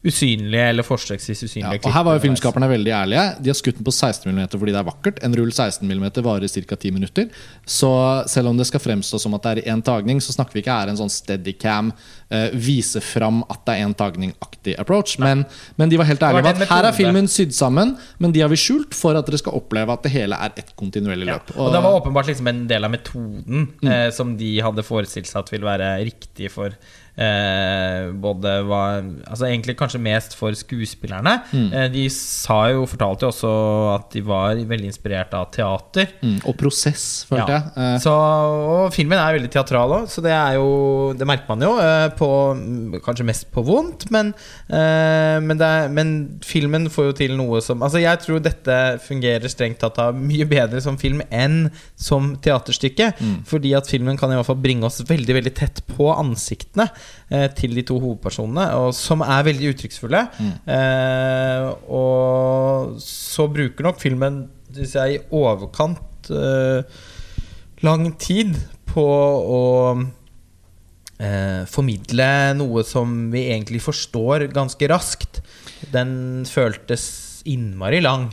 usynlige eller forsøksvis Ja, klipper. og her var jo filmskaperne veldig ærlige. De har skutt den på 16 mm fordi det er vakkert. En rull 16 mm varer ca. 10 minutter. Så selv om det skal fremstå som at det er én tagning, så snakker vi ikke her en sånn steadycam, uh, vise fram at det er én tagning-aktig approach. Men, men de var helt ærlige med at her er filmen sydd sammen, men de har vi skjult for at dere skal oppleve at det hele er et kontinuerlig Ja. løp. Og det var åpenbart liksom en del av metoden Mm. eh, som de hadde forestilt seg at ville være riktig for eh, både var Altså egentlig kanskje mest for skuespillerne. Mm. Eh, de sa jo, fortalte jo også at de var veldig inspirert av teater. mm, og prosess, følte Ja. jeg. Eh, Så, og filmen er veldig teatral òg, så det jo Det merker man jo. eh, På, kanskje mest på vondt, men, eh, men, er, men filmen får jo til noe som Altså Jeg tror dette fungerer strengt tatt av mye bedre som film enn som teaterstykke. Mm. Fordi at filmen kan i hvert fall bringe oss veldig veldig tett på ansiktene til de to hovedpersonene, og som er veldig uttrykksfulle. Mm. Eh, og så bruker nok filmen synes jeg, i overkant eh, lang tid på å eh, formidle noe som vi egentlig forstår ganske raskt. Den føltes innmari lang,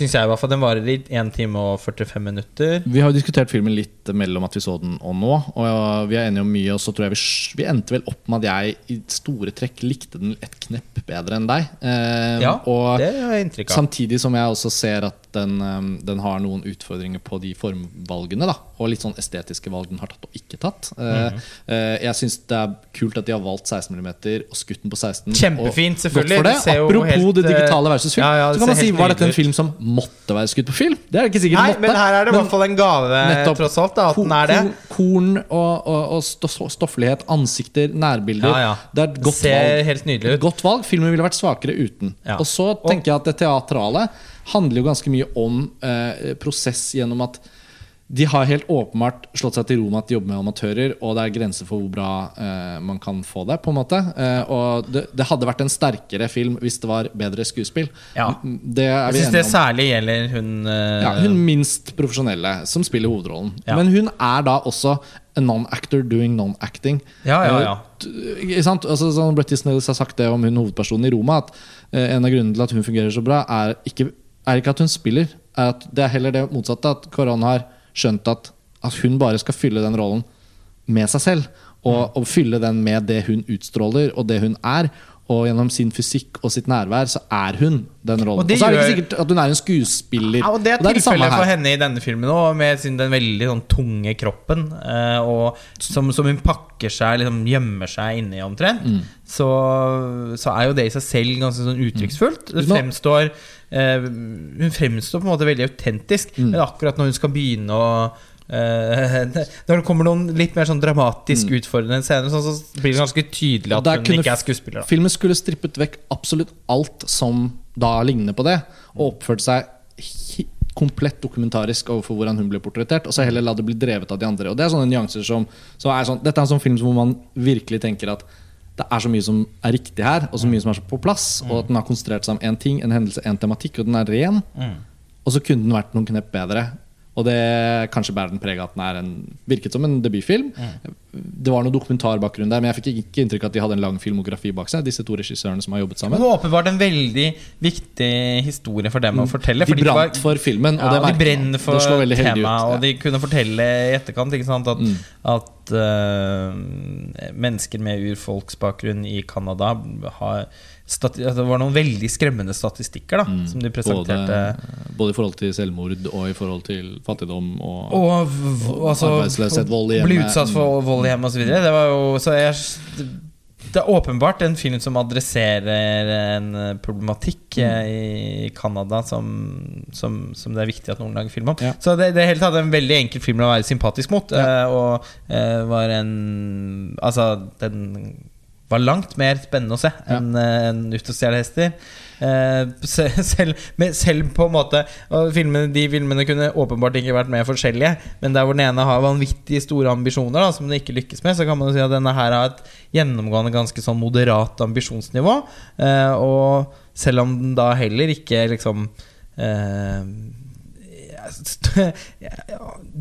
Syns jeg i hvert fall. Den varer i 1 time og 45 minutter. Vi har jo diskutert filmen litt mellom at vi så den og nå. Og vi er enige om mye, og så tror jeg vi, vi endte vel opp med at jeg i store trekk likte den et knepp bedre enn deg. Eh, Ja, det har jeg inntrykk av. samtidig som jeg også ser at den, eh, den har noen utfordringer på de formvalgene. Da, og litt sånn estetiske valg den har tatt og ikke tatt. Mm. Eh, jeg syns det er kult at de har valgt 16 mm og skutt den på 16. Kjempefint, selvfølgelig. det. Det Apropos helt, det digitale versus film. ja, ja, så kan man si Var dette en film som måtte være skutt på film? Det er det ikke sikkert Nei, måtte. men her er det i hvert fall en gave, Nettopp. tross alt, da, at den er det. Korn og, og, og stofflighet, ansikter, nærbilder. Ja. Det er et godt Ser valg. helt nydelig ut. Godt valg. Filmen ville vært svakere uten. Og så tenker jeg at det teatrale handler jo ganske mye om eh, prosess gjennom at de har helt åpenbart slått seg til ro med at de jobber med amatører, og det er grenser for hvor bra eh, man kan få det. på en måte eh, Og det, det hadde vært en sterkere film hvis det var bedre skuespill. Ja. Det er Jeg syns det om. særlig gjelder hun uh... Ja, hun minst profesjonelle som spiller hovedrollen. Ja. Men hun er da også a non-actor doing non-acting. Ja, ja, ja. Eh? Altså, sånn Bretty Snells har sagt det om hun hovedpersonen i Roma. At eh, en av grunnene til at hun fungerer så bra, er ikke, er ikke at hun spiller. Er at det er heller det motsatte. At Koran har skjønt at, at hun bare skal fylle den rollen med seg selv. Og, og fylle den med det hun utstråler, og det hun er. Og gjennom sin fysikk og sitt nærvær så er hun den rollen. Og Og, så er det ikke sikkert at hun er en skuespiller. Ja, og Det er det tilfellet for henne i denne filmen òg, med sin, den veldig sånn, tunge kroppen. eh, og som, som hun pakker seg, liksom gjemmer seg inni omtrent. Mm. Så, så er jo det i seg selv ganske sånn uttrykksfullt. Det fremstår eh, Hun fremstår på en måte veldig autentisk, Mm. men akkurat når hun skal begynne å når det kommer noen litt mer sånn dramatisk utfordrende scener, så blir det ganske tydelig at hun ikke er skuespiller. Da. Filmen skulle strippet vekk absolutt alt som da ligner på det, og oppført seg komplett dokumentarisk overfor hvordan hun ble portrettert, og så heller la det bli drevet av de andre. Og det er sånne nyanser som så er sånn, Dette er en sånn film hvor man virkelig tenker at det er så mye som er riktig her, og så mye som er på plass, og at den har konsentrert seg om én ting, en hendelse, en tematikk, og den er ren. Og så kunne den vært noen knep bedre. Og det kanskje bærer den preg av at den er en, virket som en debutfilm. Det var noe dokumentarbakgrunn der, men jeg fikk ikke inntrykk av at de hadde en lang filmografi bak seg. Disse to regissørene som har jobbet sammen. var åpenbart en veldig viktig historie for dem å fortelle. De var- brant for filmen, og Ja, det de merker man. for Det slår ut, ja. og de kunne fortelle i etterkant sant, at, Mm. at uh, mennesker med urfolksbakgrunn i Canada har Det var noen veldig skremmende statistikker da, som de presenterte. Både, både i forhold til selvmord og i forhold til fattigdom og, Og, v- altså, arbeidsløshet, vold i Bli utsatt for vold i hjemmet osv. Det var jo så jeg, Det er åpenbart en film som adresserer en eh, problematikk Mm. eh, i Canada som, som, som det er viktig at noen lager film om. Ja. Så det, det er tatt en veldig enkel film å være sympatisk mot. Ja. Og eh, var en Altså, den var langt mer spennende å se enn ja. en Ut og stjele hester. Eh, selv, selv på en måte filmene, De filmene kunne åpenbart ikke vært mer forskjellige, men der hvor den ene har vanvittig store ambisjoner, da, som den ikke lykkes med, så kan man jo si at denne her har et gjennomgående ganske sånn moderat ambisjonsnivå. Eh, og selv om den da heller ikke liksom eh,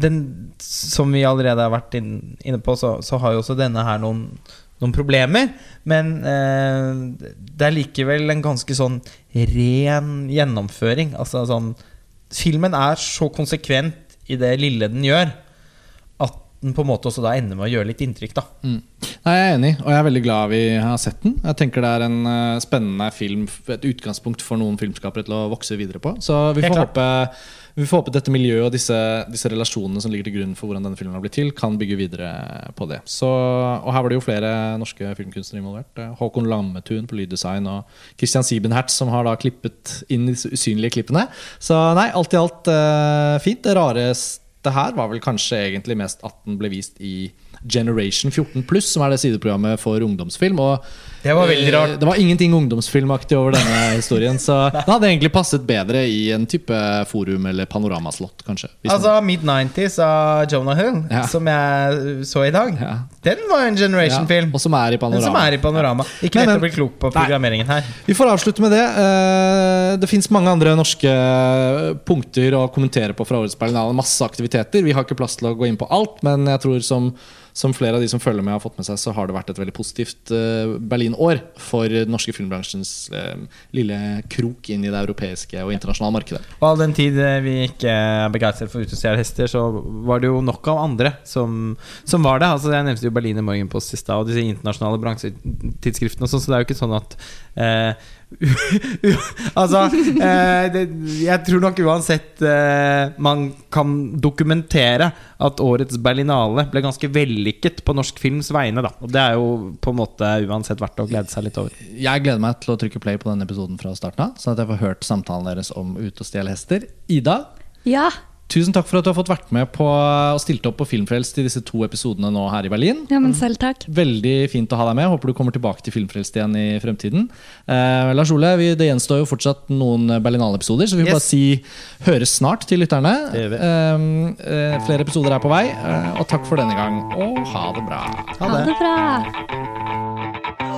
den, Som vi allerede har vært inne på, så, så har jo også denne her noen, noen problemer. Men eh, det er likevel en ganske sånn ren gjennomføring. Altså sånn Filmen er så konsekvent i det lille den gjør, at den på en måte også da ender med å gjøre litt inntrykk. da Mm. Nei, Jeg er enig, og jeg er veldig glad vi har sett den. Jeg tenker det er en uh, spennende film, et utgangspunkt for noen filmskapere til å vokse videre på. Så vi får, håpe, vi får håpe dette miljøet og disse, disse relasjonene som ligger til grunn for hvordan denne filmen har blitt til, kan bygge videre på det. Så, og her var det jo flere norske filmkunstnere involvert. Eh, Håkon Lammetun på lyddesign og Christian Siebenhertz som har da klippet inn disse usynlige klippene. Så nei, alt i alt uh, fint. Det rareste her var vel kanskje egentlig mest at den ble vist i Generation 14 Pluss, som er det sideprogrammet for ungdomsfilm. Og Det var veldig eh, rart. Det var ingenting ungdomsfilmaktig over denne historien. Så det hadde egentlig passet bedre i en type forum eller panoramaslott, kanskje. Altså Mid-90s av Jonah Hill, Ja. som jeg så i dag. Ja. Den var en Generation-film. og som er i Panorama. er i Panorama. Ikke lett å bli klok på programmeringen her. Vi får avslutte med det. Eh, Det fins mange andre norske punkter å kommentere på fra årets Berlinale. Masse aktiviteter. Vi har ikke plass til å gå inn på alt, men jeg tror som, som flere av de som følger med, har fått med seg, så har det vært et veldig positivt eh, Berlin-år for den norske filmbransjens eh, lille krok inn i det europeiske og internasjonale markedet. Og all den tid eh, vi ikke er begeistret for utestjålne hester, så var det jo nok av andre som, som var det. Altså Jeg nevnte jo Berliner Morgenpost i stad, og disse internasjonale bransjetidsskriftene og sånn, så det er jo ikke sånn at eh, Altså eh, det, Jeg tror nok uansett eh, man kan dokumentere at årets Berlinale ble ganske vellykket på norsk films vegne. Da. Og det er jo på en måte uansett verdt å glede seg litt over. Jeg gleder meg til å trykke play på denne episoden fra starten av, sånn at jeg får hørt samtalen deres om Ute og stjele hester. Ida, Ja. Tusen takk for at du har fått vært med på og stilt opp på Filmfrelst i disse to episodene nå her i Berlin. ja, men selv takk. Veldig fint å ha deg med. Håper du kommer tilbake til Filmfrelst igjen i fremtiden. Eh, Lars Ole, vi, det gjenstår jo fortsatt noen Berlinale-episoder, så vi får Yes. bare si høres snart til lytterne. Det gjør vi. Eh, eh, flere episoder er på vei, eh, og takk for denne gang. Og ha det bra. Ha Ha det. det bra.